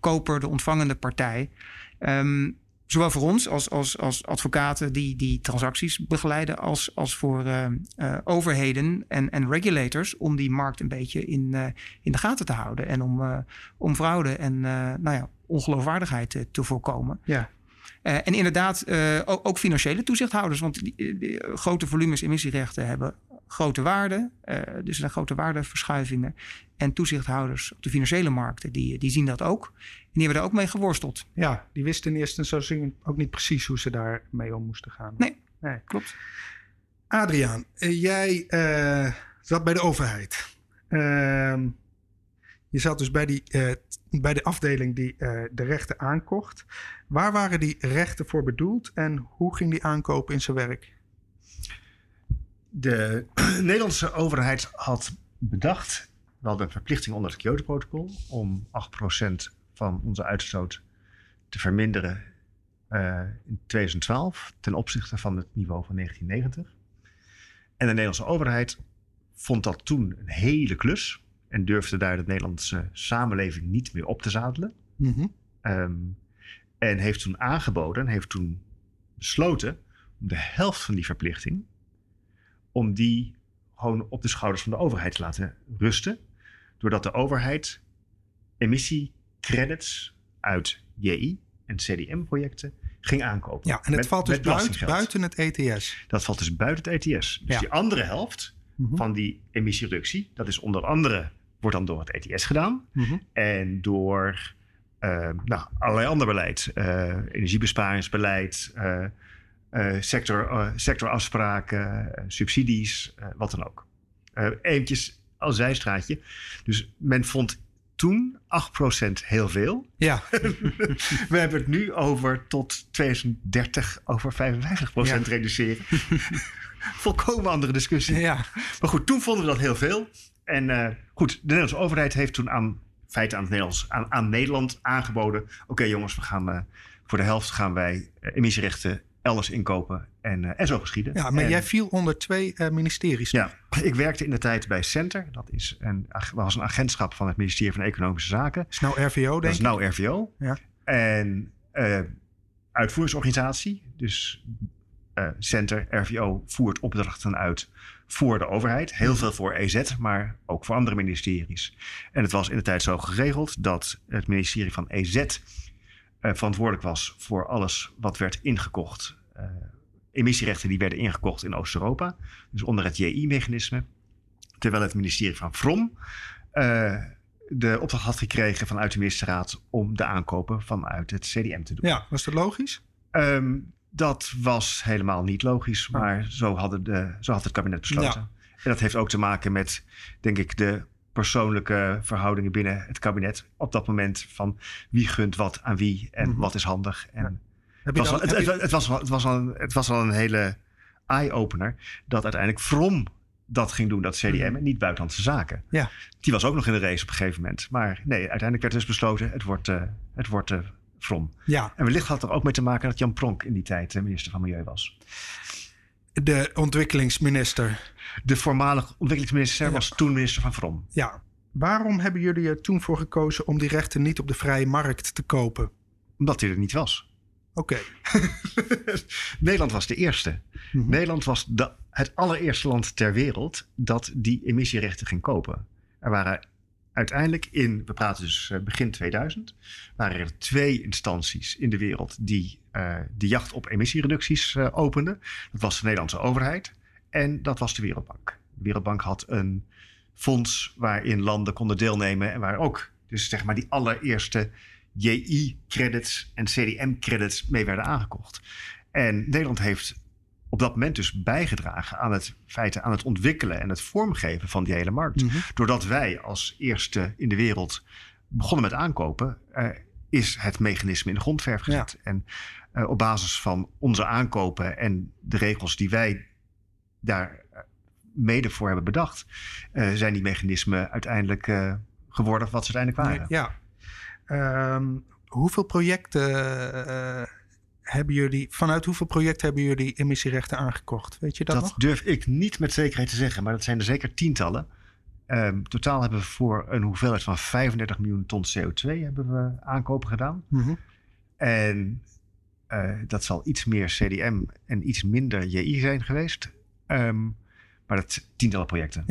Speaker 3: koper, de ontvangende partij? Um, zowel voor ons als, als, als advocaten die die transacties begeleiden, als, als voor uh, uh, overheden en, en regulators om die markt een beetje in, uh, in de gaten te houden en om, om fraude en nou ja, ongeloofwaardigheid te, te voorkomen.
Speaker 1: Ja.
Speaker 3: en inderdaad, ook, ook, financiële toezichthouders, want die, die, grote volumes emissierechten hebben grote waarden. dus er zijn grote waardeverschuivingen. En toezichthouders op de financiële markten, die, die zien dat ook. En die hebben er ook mee geworsteld.
Speaker 1: Ja, die wisten in eerste instantie ook niet precies hoe ze daar mee om moesten gaan.
Speaker 3: Nee, nee. klopt.
Speaker 1: Adriaan, jij zat bij de overheid. Je zat dus bij, die, uh, bij de afdeling die uh, de rechten aankocht. Waar waren die rechten voor bedoeld en hoe ging die aankoop in zijn werk?
Speaker 4: De [clears throat] Nederlandse overheid had bedacht, we hadden een verplichting onder het Kyoto-protocol om 8% van onze uitstoot te verminderen uh, in 2012 ten opzichte van het niveau van 1990. En de Nederlandse overheid vond dat toen een hele klus en durfde daar de Nederlandse samenleving niet meer op te zadelen. Mm -hmm. um, en heeft toen aangeboden, heeft toen besloten om de helft van die verplichting, om die gewoon op de schouders van de overheid te laten rusten. Doordat de overheid emissie credits uit JI en CDM-projecten ging aankopen.
Speaker 1: Ja, en het met, valt dus buiten, buiten, het ETS.
Speaker 4: Dat valt dus buiten het ETS. Dus ja. die andere helft mm -hmm. van die emissiereductie, dat is onder andere, wordt dan door het ETS gedaan. Mm -hmm. En door uh, nou, allerlei ander beleid. Uh, energiebesparingsbeleid, uh, sector, sectorafspraken, subsidies, wat dan ook. eventjes als zijstraatje. Dus men vond toen 8% heel veel.
Speaker 1: Ja. [laughs]
Speaker 4: We hebben het nu over tot 2030 over 55% ja. reduceren. [laughs] Volkomen andere discussie.
Speaker 1: Ja.
Speaker 4: Maar goed, toen vonden we dat heel veel. En uh, goed, de Nederlandse overheid heeft toen aan feite aan, het Nederlands, aan, aan Nederland aangeboden. Oké okay, jongens, we gaan uh, voor de helft gaan wij uh, emissierechten elders inkopen en, uh, en zo geschieden.
Speaker 1: Ja, maar
Speaker 4: en,
Speaker 1: jij viel onder twee uh, ministeries.
Speaker 4: Ja, ik werkte in de tijd bij Center. Dat is een, was een agentschap van het ministerie van Economische Zaken.
Speaker 1: Dat is nou RVO, denk
Speaker 4: Dat
Speaker 1: is
Speaker 4: nou RVO.
Speaker 1: Ja.
Speaker 4: En uh, uitvoeringsorganisatie. Dus Center, RVO voert opdrachten uit voor de overheid. Heel veel voor EZ, maar ook voor andere ministeries. En het was in de tijd zo geregeld dat het ministerie van EZ uh, verantwoordelijk was voor alles wat werd ingekocht. Uh, emissierechten die werden ingekocht in Oost-Europa, dus onder het JI-mechanisme. Terwijl het ministerie van Vrom uh, de opdracht had gekregen vanuit de ministerraad om de aankopen vanuit het CDM te doen.
Speaker 1: Ja, was dat logisch?
Speaker 4: Ehm, dat was helemaal niet logisch, maar zo, hadden de, zo had het kabinet besloten. En dat heeft ook te maken met, denk ik, de persoonlijke verhoudingen binnen het kabinet. Op dat moment van wie gunt wat aan wie en
Speaker 1: Mhm.
Speaker 4: wat is handig. En het, was al, het,
Speaker 1: heb je-
Speaker 4: het, het was, al- het, was al, een- het was al een hele eye-opener dat uiteindelijk From dat ging doen, dat CDM,
Speaker 1: Mhm.
Speaker 4: en niet buitenlandse zaken.
Speaker 1: Ja.
Speaker 4: Die was ook nog in de race op een gegeven moment. Maar nee, uiteindelijk werd dus besloten, het wordt, eh het wordt eh, From.
Speaker 1: Ja,
Speaker 4: En wellicht had er ook mee te maken dat Jan Pronk in die tijd eh, minister van Milieu was.
Speaker 1: de ontwikkelingsminister.
Speaker 4: De voormalige ontwikkelingsminister
Speaker 1: Ja.
Speaker 4: was toen minister van From.
Speaker 1: Ja. Waarom hebben jullie er toen voor gekozen om die rechten niet op de vrije markt te kopen?
Speaker 4: Omdat hij er niet was.
Speaker 1: Oké. [laughs]
Speaker 4: Nederland was de eerste.
Speaker 1: Mhm.
Speaker 4: Nederland was de, het allereerste land ter wereld dat die emissierechten ging kopen. Er waren uiteindelijk in, we praten dus eh, begin 2000, waren er twee instanties in de wereld die eh, de jacht op emissiereducties eh, openden. Dat was de Nederlandse overheid en dat was de Wereldbank. De Wereldbank had een fonds waarin landen konden deelnemen en waar ook dus zeg maar die allereerste JI-credits en CDM-credits mee werden aangekocht. En Nederland heeft op dat moment dus bijgedragen aan het feite, aan het ontwikkelen en het vormgeven van die hele markt.
Speaker 1: Mhm.
Speaker 4: Doordat wij als eerste in de wereld begonnen met aankopen, eh, is het mechanisme in de grondverf gezet. En eh, op basis van onze aankopen en de regels die wij daar eh, mede voor hebben bedacht, zijn die mechanismen uiteindelijk geworden wat ze uiteindelijk waren.
Speaker 1: Ja. Ehm, hoeveel projecten hebben jullie, vanuit hoeveel projecten hebben jullie emissierechten aangekocht? Weet je dat,
Speaker 4: Dat
Speaker 1: nog?
Speaker 4: durf ik niet met zekerheid te zeggen, maar dat zijn er zeker tientallen. Ehm, totaal hebben we voor een hoeveelheid van 35 miljoen ton CO2 hebben we aankopen gedaan.
Speaker 1: Mhm.
Speaker 4: En eh, dat zal iets meer CDM en iets minder JI zijn geweest. Ehm, maar dat tientallen projecten.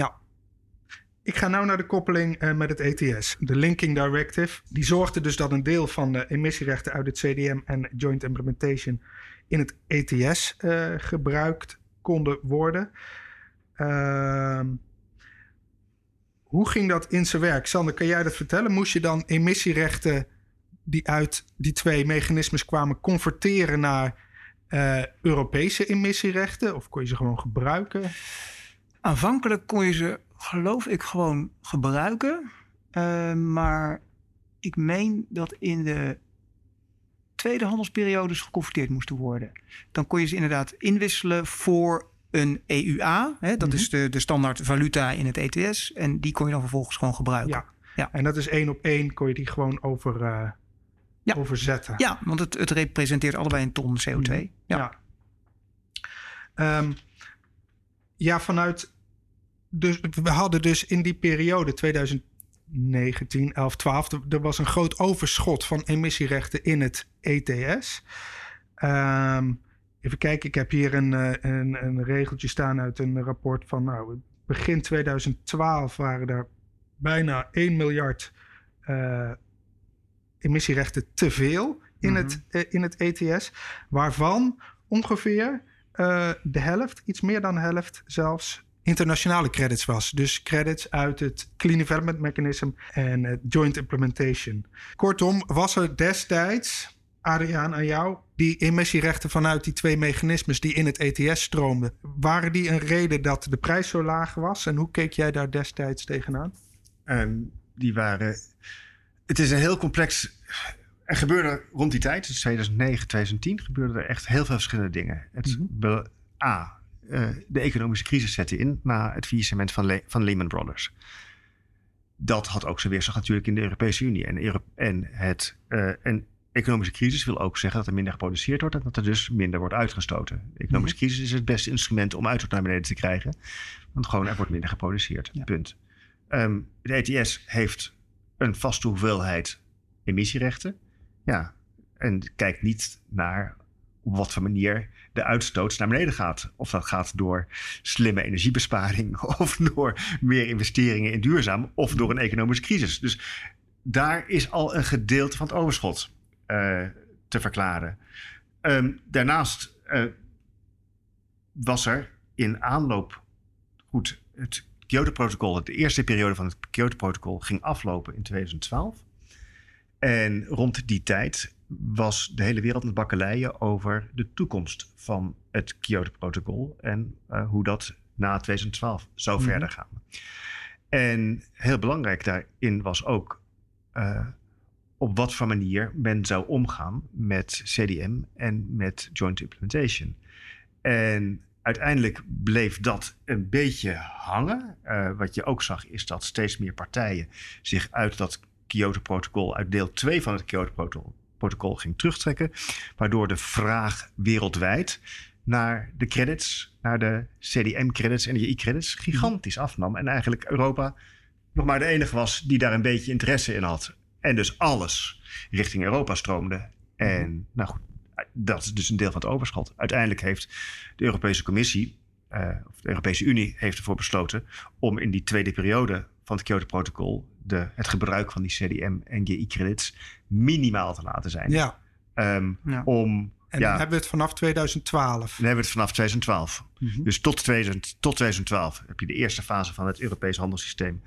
Speaker 1: Ik ga nou naar de koppeling eh, met het ETS. De Linking Directive. Die zorgde dus dat een deel van de emissierechten uit het CDM en Joint Implementation in het ETS eh, gebruikt konden worden. Ehm, hoe ging dat in zijn werk? Sander, kan jij dat vertellen? Moest je dan emissierechten die uit die twee mechanismes kwamen converteren naar eh, Europese emissierechten? Of kon je ze gewoon gebruiken?
Speaker 3: Aanvankelijk kon je ze, geloof ik, gewoon gebruiken. Eh, maar ik meen dat in de tweede handelsperiodes geconverteerd moesten worden. Dan kon je ze inderdaad inwisselen voor een EUA. Hè, dat
Speaker 1: Mhm.
Speaker 3: is de, de standaard valuta in het ETS. En die kon je dan vervolgens gewoon gebruiken.
Speaker 1: Ja.
Speaker 3: Ja.
Speaker 1: En dat is één op één, kon je die gewoon over, eh,
Speaker 3: Ja.
Speaker 1: overzetten.
Speaker 3: Ja, want het, het representeert allebei een ton CO2.
Speaker 1: Mhm.
Speaker 3: Ja.
Speaker 1: Ja. Ehm, ja, vanuit. Dus we hadden dus in die periode 2019, 11, 12, er, was een groot overschot van emissierechten in het ETS. Ehm, even kijken, ik heb hier een, eh, een, een regeltje staan uit een rapport van nou, begin 2012 waren er bijna 1 miljard eh, emissierechten te veel in,
Speaker 4: Mhm.
Speaker 1: het, eh, in het ETS. Waarvan ongeveer de helft, iets meer dan de helft zelfs, internationale credits was. Dus credits uit het Clean Development Mechanism en het Joint Implementation. Kortom, was er destijds, Adriaan aan jou, die emissierechten vanuit die twee mechanismes die in het ETS stroomden, waren die een reden dat de prijs zo laag was? En hoe keek jij daar destijds tegenaan?
Speaker 4: Ehm, die waren. Het is een heel complex. Er gebeurde rond die tijd, dus 2009, 2010, gebeurden er echt heel veel verschillende dingen. Het, be- A. eh, de economische crisis zette in na het faillissement van, Le- van Lehman Brothers. Dat had ook zijn weerslag natuurlijk in de Europese Unie. En, Euro- en het, eh, een economische crisis wil ook zeggen dat er minder geproduceerd wordt en dat er dus minder wordt uitgestoten. De economische crisis is het beste instrument om uitstoot naar beneden te krijgen. Want gewoon er wordt minder geproduceerd.
Speaker 3: Ja.
Speaker 4: Punt. Ehm, de ETS heeft een vaste hoeveelheid emissierechten. Ja, en kijkt niet naar op wat voor manier de uitstoot naar beneden gaat. Of dat gaat door slimme energiebesparing, [laughs] of door meer investeringen in duurzaam, of door een economische crisis. Dus daar is al een gedeelte van het overschot eh, te verklaren. Ehm, daarnaast eh, was er in aanloop, goed, het Kyoto-protocol, de eerste periode van het Kyoto-protocol, ging aflopen in 2012. En rond die tijd was de hele wereld aan het bakkeleien over de toekomst van het Kyoto-protocol en uh, hoe dat na 2012 zou mm -hmm. verder gaan. En heel belangrijk daarin was ook uh, op wat voor manier men zou omgaan met CDM en met joint implementation. En uiteindelijk bleef dat een beetje hangen. Uh, wat je ook zag is dat steeds meer partijen zich uit dat Kyoto-protocol, uit deel 2 van het Kyoto-protocol ging terugtrekken. Waardoor de vraag wereldwijd naar de credits, naar de CDM-credits en de JI-credits gigantisch afnam. En eigenlijk Europa nog maar de enige was die daar een beetje interesse in had. En dus alles richting Europa stroomde. En nou goed, dat is dus een deel van het overschot. Uiteindelijk heeft de Europese Commissie, uh, of de Europese Unie, heeft ervoor besloten om in die tweede periode van het Kyoto-protocol het gebruik van die CDM en GI-credits minimaal te laten zijn.
Speaker 1: Ja.
Speaker 4: Um, ja. Om
Speaker 1: en dan hebben we het vanaf 2012. Dan
Speaker 4: hebben we het vanaf 2012. Mm -hmm. Dus tot, 2000, tot 2012 heb je de eerste fase van het Europees handelssysteem.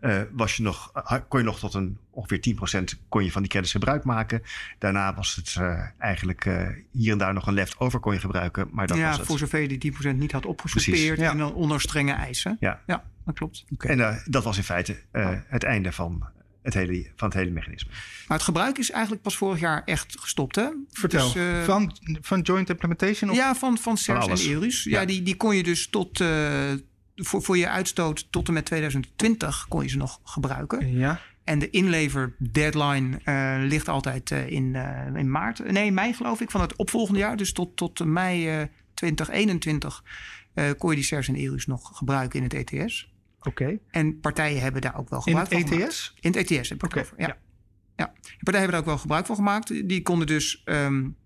Speaker 4: Uh, was je nog, kon je nog tot een ongeveer 10% kon je van die credits gebruik maken. Daarna was het uh, eigenlijk uh, hier en daar nog een leftover kon je gebruiken. Maar dat
Speaker 3: ja,
Speaker 4: was het.
Speaker 3: voor zover je die 10% niet had opgesoupeerd ja. en dan onder strenge eisen.
Speaker 4: Ja,
Speaker 3: ja dat klopt.
Speaker 4: Okay. En dat was in feite het einde van het hele, van het hele mechanisme.
Speaker 3: Maar het gebruik is eigenlijk pas vorig jaar echt gestopt, hè?
Speaker 1: Vertel, dus, uh, van, van joint implementation? Of?
Speaker 3: Ja, van, van CERS en EURUS. Ja, ja, die, die kon je dus tot, uh, voor, voor je uitstoot tot en met 2020 kon je ze nog gebruiken.
Speaker 1: Ja.
Speaker 3: En de inlever deadline uh, ligt altijd in, in maart, nee, mei geloof ik, van het opvolgende jaar. Dus tot, tot mei 2021 kon je die CERS en EURUS nog gebruiken in het ETS.
Speaker 1: Oké. Okay.
Speaker 3: En partijen hebben daar ook wel gebruik
Speaker 1: in
Speaker 3: van
Speaker 1: het ETS?
Speaker 3: In het ETS heb ik okay. over, ja. ja. ja. partijen hebben daar ook wel gebruik van gemaakt. Die konden dus um,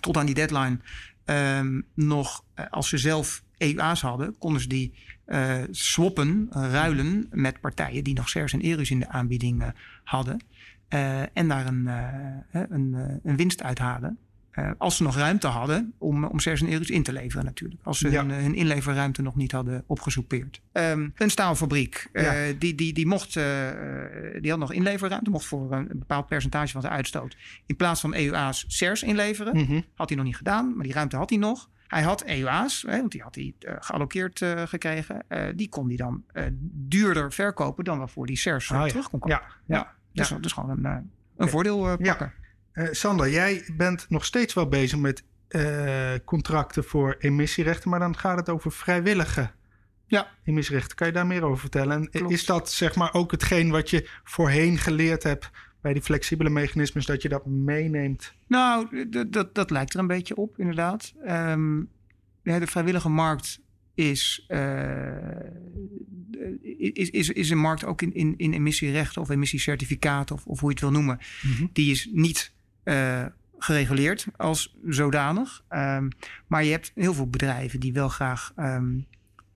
Speaker 3: tot aan die deadline um, nog, als ze zelf EUA's hadden, konden ze die uh, swappen, uh, ruilen met partijen die nog CERS en ERUS in de aanbieding uh, hadden. en daar een, een, een winst uithalen. Uh, als ze nog ruimte hadden om, om CERS en ERUS in te leveren natuurlijk. Als ze ja. hun, hun, inleverruimte nog niet hadden opgesoupeerd. Um, een staalfabriek, uh, ja. die, die, die, mocht, uh, die had nog inleverruimte. Mocht voor een bepaald percentage van zijn uitstoot. In plaats van EUA's CERS inleveren.
Speaker 1: Mhm.
Speaker 3: Had hij nog niet gedaan, maar die ruimte had hij nog. Hij had EUA's, hè, want die had hij geallockeerd gekregen. die kon hij dan duurder verkopen dan waarvoor die CERS
Speaker 1: oh,
Speaker 3: terug kon komen.
Speaker 1: Ja, ja.
Speaker 3: Dus, dus gewoon een, een voordeel pakken.
Speaker 1: Uh, Sander, jij bent nog steeds wel bezig met uh, contracten voor emissierechten, maar dan gaat het over vrijwillige
Speaker 3: ja.
Speaker 1: emissierechten. Kan je daar meer over vertellen? En is dat zeg maar ook hetgeen wat je voorheen geleerd hebt bij die flexibele mechanismes, dat je dat meeneemt?
Speaker 3: Nou, dat, dat lijkt er een beetje op, inderdaad. Um, ja, de vrijwillige markt is, uh, is, is, is een markt ook in, in, in emissierechten of emissiecertificaten of, of hoe je het wil noemen.
Speaker 1: Mm -hmm.
Speaker 3: Die is niet gereguleerd als zodanig. Um, maar je hebt heel veel bedrijven die wel graag um,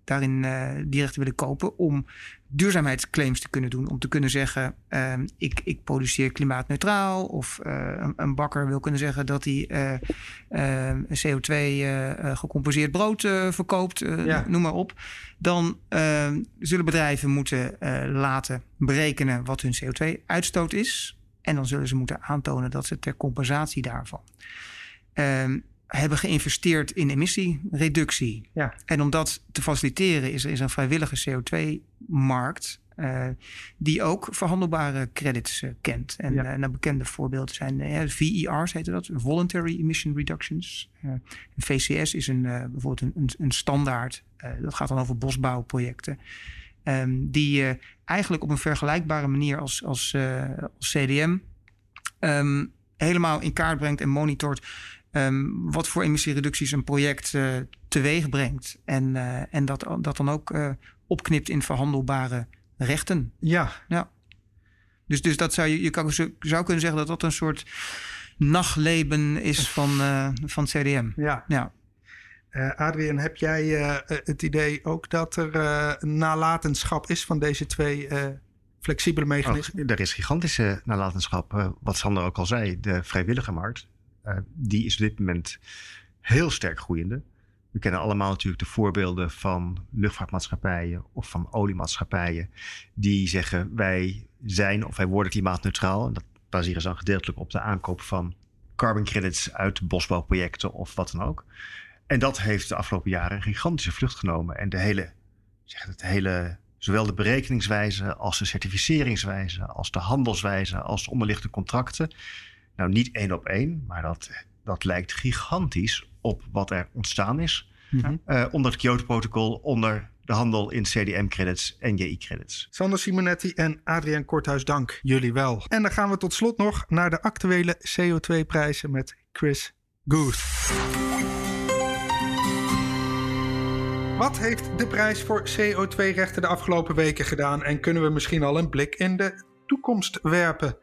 Speaker 3: daarin uh, die rechten willen kopen om duurzaamheidsclaims te kunnen doen. Om te kunnen zeggen, um, ik, ik produceer klimaatneutraal. Of uh, een, een, bakker wil kunnen zeggen dat hij CO2 gecompenseerd brood verkoopt.
Speaker 1: Ja.
Speaker 3: Noem maar op. Dan zullen bedrijven moeten laten berekenen wat hun CO2-uitstoot is. En dan zullen ze moeten aantonen dat ze ter compensatie daarvan um, hebben geïnvesteerd in emissiereductie.
Speaker 1: Ja.
Speaker 3: En om dat te faciliteren is er is een vrijwillige CO2-markt. Uh, die ook verhandelbare credits uh, kent. En
Speaker 1: ja.
Speaker 3: uh, nou, bekende voorbeelden zijn VER's, heette dat, Voluntary Emission Reductions. VCS is een, bijvoorbeeld een, een, een standaard. dat gaat dan over bosbouwprojecten. Um, die eigenlijk op een vergelijkbare manier als, als, uh, als CDM um, helemaal in kaart brengt en monitort um, wat voor emissiereducties een project uh, teweeg brengt. En, en dat, dat dan ook opknipt in verhandelbare rechten.
Speaker 1: Ja.
Speaker 3: ja. Dus, dus dat zou je, je kan, zou kunnen zeggen dat dat een soort nachtleven is van, van CDM.
Speaker 1: Ja.
Speaker 3: ja.
Speaker 1: Uh, Adrian, heb jij uh, het idee ook dat er uh, nalatenschap is van deze twee flexibele mechanismen?
Speaker 4: Oh, er is gigantische nalatenschap. wat Sander ook al zei, de vrijwillige markt, die is op dit moment heel sterk groeiende. We kennen allemaal natuurlijk de voorbeelden van luchtvaartmaatschappijen of van oliemaatschappijen die zeggen wij zijn of wij worden klimaatneutraal. En dat baseren ze dan gedeeltelijk op de aankoop van carbon credits uit bosbouwprojecten of wat dan ook. En dat heeft de afgelopen jaren een gigantische vlucht genomen. En de hele, zeg het hele zowel de berekeningswijze als de certificeringswijze, als de handelswijze, als de onderliggende contracten. Nou, niet één op één, maar dat, dat lijkt gigantisch op wat er ontstaan is. Mhm. Eh, onder het Kyoto-protocol, onder de handel in CDM-credits en JI-credits.
Speaker 1: Sander Simonetti en Adriaan Korthuis, dank jullie wel. En dan gaan we tot slot nog naar de actuele CO2-prijzen met Chris Goose. Wat heeft de prijs voor CO2-rechten de afgelopen weken gedaan en kunnen we misschien al een blik in de toekomst werpen?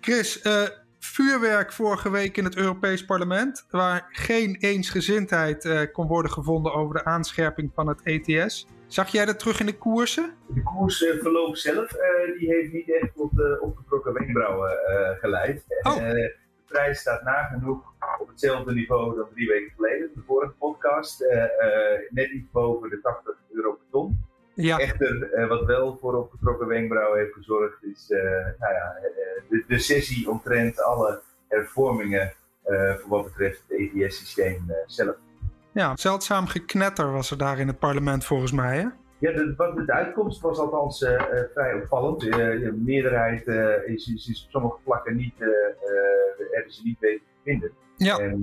Speaker 1: Chris, uh, vuurwerk vorige week in het Europees Parlement, waar geen eensgezindheid uh, kon worden gevonden over de aanscherping van het ETS. Zag jij dat terug in de koersen?
Speaker 5: De koersverloop zelf uh, die heeft niet echt tot uh, opgetrokken wenkbrauwen geleid.
Speaker 1: Oh.
Speaker 5: de prijs staat nagenoeg op hetzelfde niveau dan drie weken geleden, de vorige podcast. net iets boven de 80 euro per ton.
Speaker 1: Ja.
Speaker 5: Echter, wat wel voor opgetrokken wenkbrauwen heeft gezorgd, is nou ja, de, de sessie omtrent alle hervormingen voor wat betreft het ETS-systeem zelf.
Speaker 1: Ja, zeldzaam geknetter was er daar in het parlement volgens mij. Hè?
Speaker 5: Ja, de, de uitkomst was althans uh, vrij opvallend. De meerderheid is, is, is, op sommige vlakken niet, hebben ze niet weten te vinden.
Speaker 1: Ja.
Speaker 5: En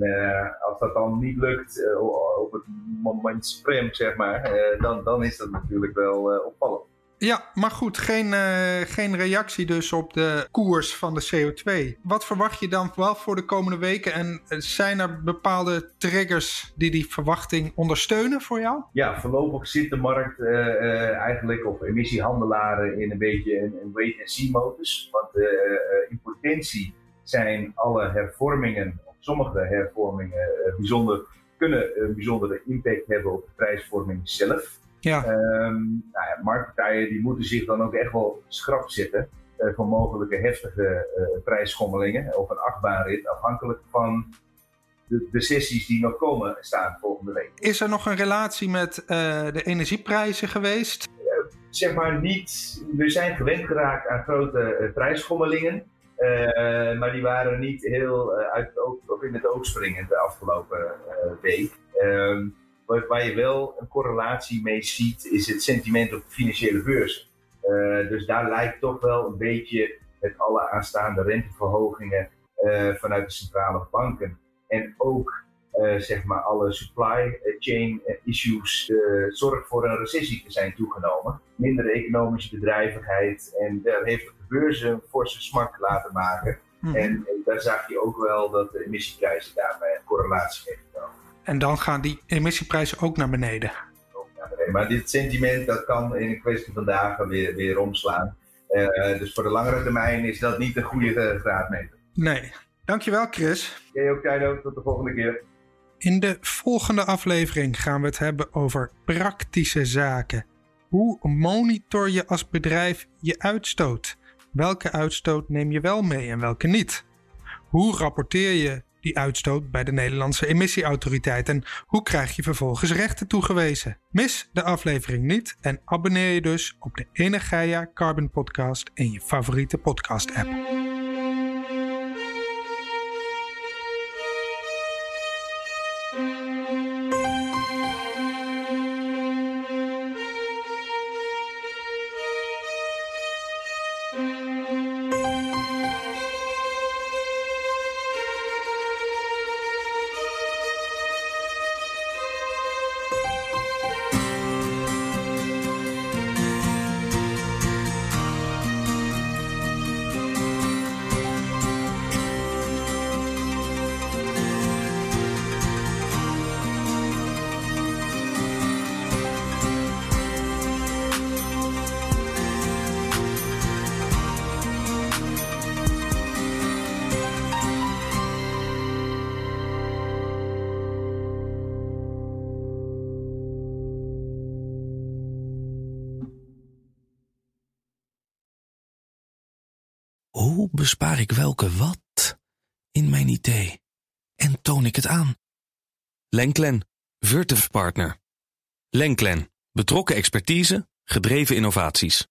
Speaker 5: als dat dan niet lukt op het moment sprem, zeg maar, dan, dan is dat natuurlijk wel opvallend.
Speaker 1: Ja, maar goed, geen, geen reactie dus op de koers van de CO2. Wat verwacht je dan wel voor de komende weken? En eh, zijn er bepaalde triggers die die verwachting ondersteunen voor jou?
Speaker 5: Ja, voorlopig zit de markt eigenlijk, of emissiehandelaren, in een beetje een, een wait-and-see-modus. Want in potentie zijn alle hervormingen, sommige hervormingen, bijzonder, kunnen een bijzondere impact hebben op de prijsvorming zelf.
Speaker 1: Ja.
Speaker 5: Um, nou ja, marktpartijen die moeten zich dan ook echt wel schrap zetten uh, voor mogelijke heftige uh, prijsschommelingen of een achtbaanrit, afhankelijk van de, de, sessies die nog komen staan volgende week.
Speaker 1: Is er nog een relatie met uh, de energieprijzen geweest?
Speaker 5: zeg maar niet. We zijn gewend geraakt aan grote prijsschommelingen. Maar die waren niet heel uit het in het oog springend de afgelopen week. Ehm, waar je wel een correlatie mee ziet, is het sentiment op de financiële beurs. Dus daar lijkt toch wel een beetje met alle aanstaande renteverhogingen vanuit de centrale banken. En ook zeg maar alle supply chain issues zorg voor een recessie te zijn toegenomen. Minder economische bedrijvigheid en daar heeft de beurs een forse smak laten maken. Mm. En, en, daar zag je ook wel dat de emissieprijzen daarbij een correlatie heeft genomen.
Speaker 1: En dan gaan die emissieprijzen ook naar beneden.
Speaker 5: Ook naar beneden. Maar dit sentiment dat kan in een kwestie van dagen weer, weer omslaan. Uh, dus voor de langere termijn is dat niet een goede graadmeter.
Speaker 1: Nee. Dankjewel Chris.
Speaker 5: Jij ook Keido. Tot de volgende keer.
Speaker 1: In de volgende aflevering gaan we het hebben over praktische zaken. Hoe monitor je als bedrijf je uitstoot? Welke uitstoot neem je wel mee en welke niet? Hoe rapporteer je die uitstoot bij de Nederlandse emissieautoriteit en hoe krijg je vervolgens rechten toegewezen? Mis de aflevering niet en abonneer je dus op de Energia Carbon Podcast in je favoriete podcast app.
Speaker 6: Bespaar ik welke wat in mijn idee en toon ik het aan? Lenklen, Virtuf Partner. Lenklen, betrokken expertise, gedreven innovaties.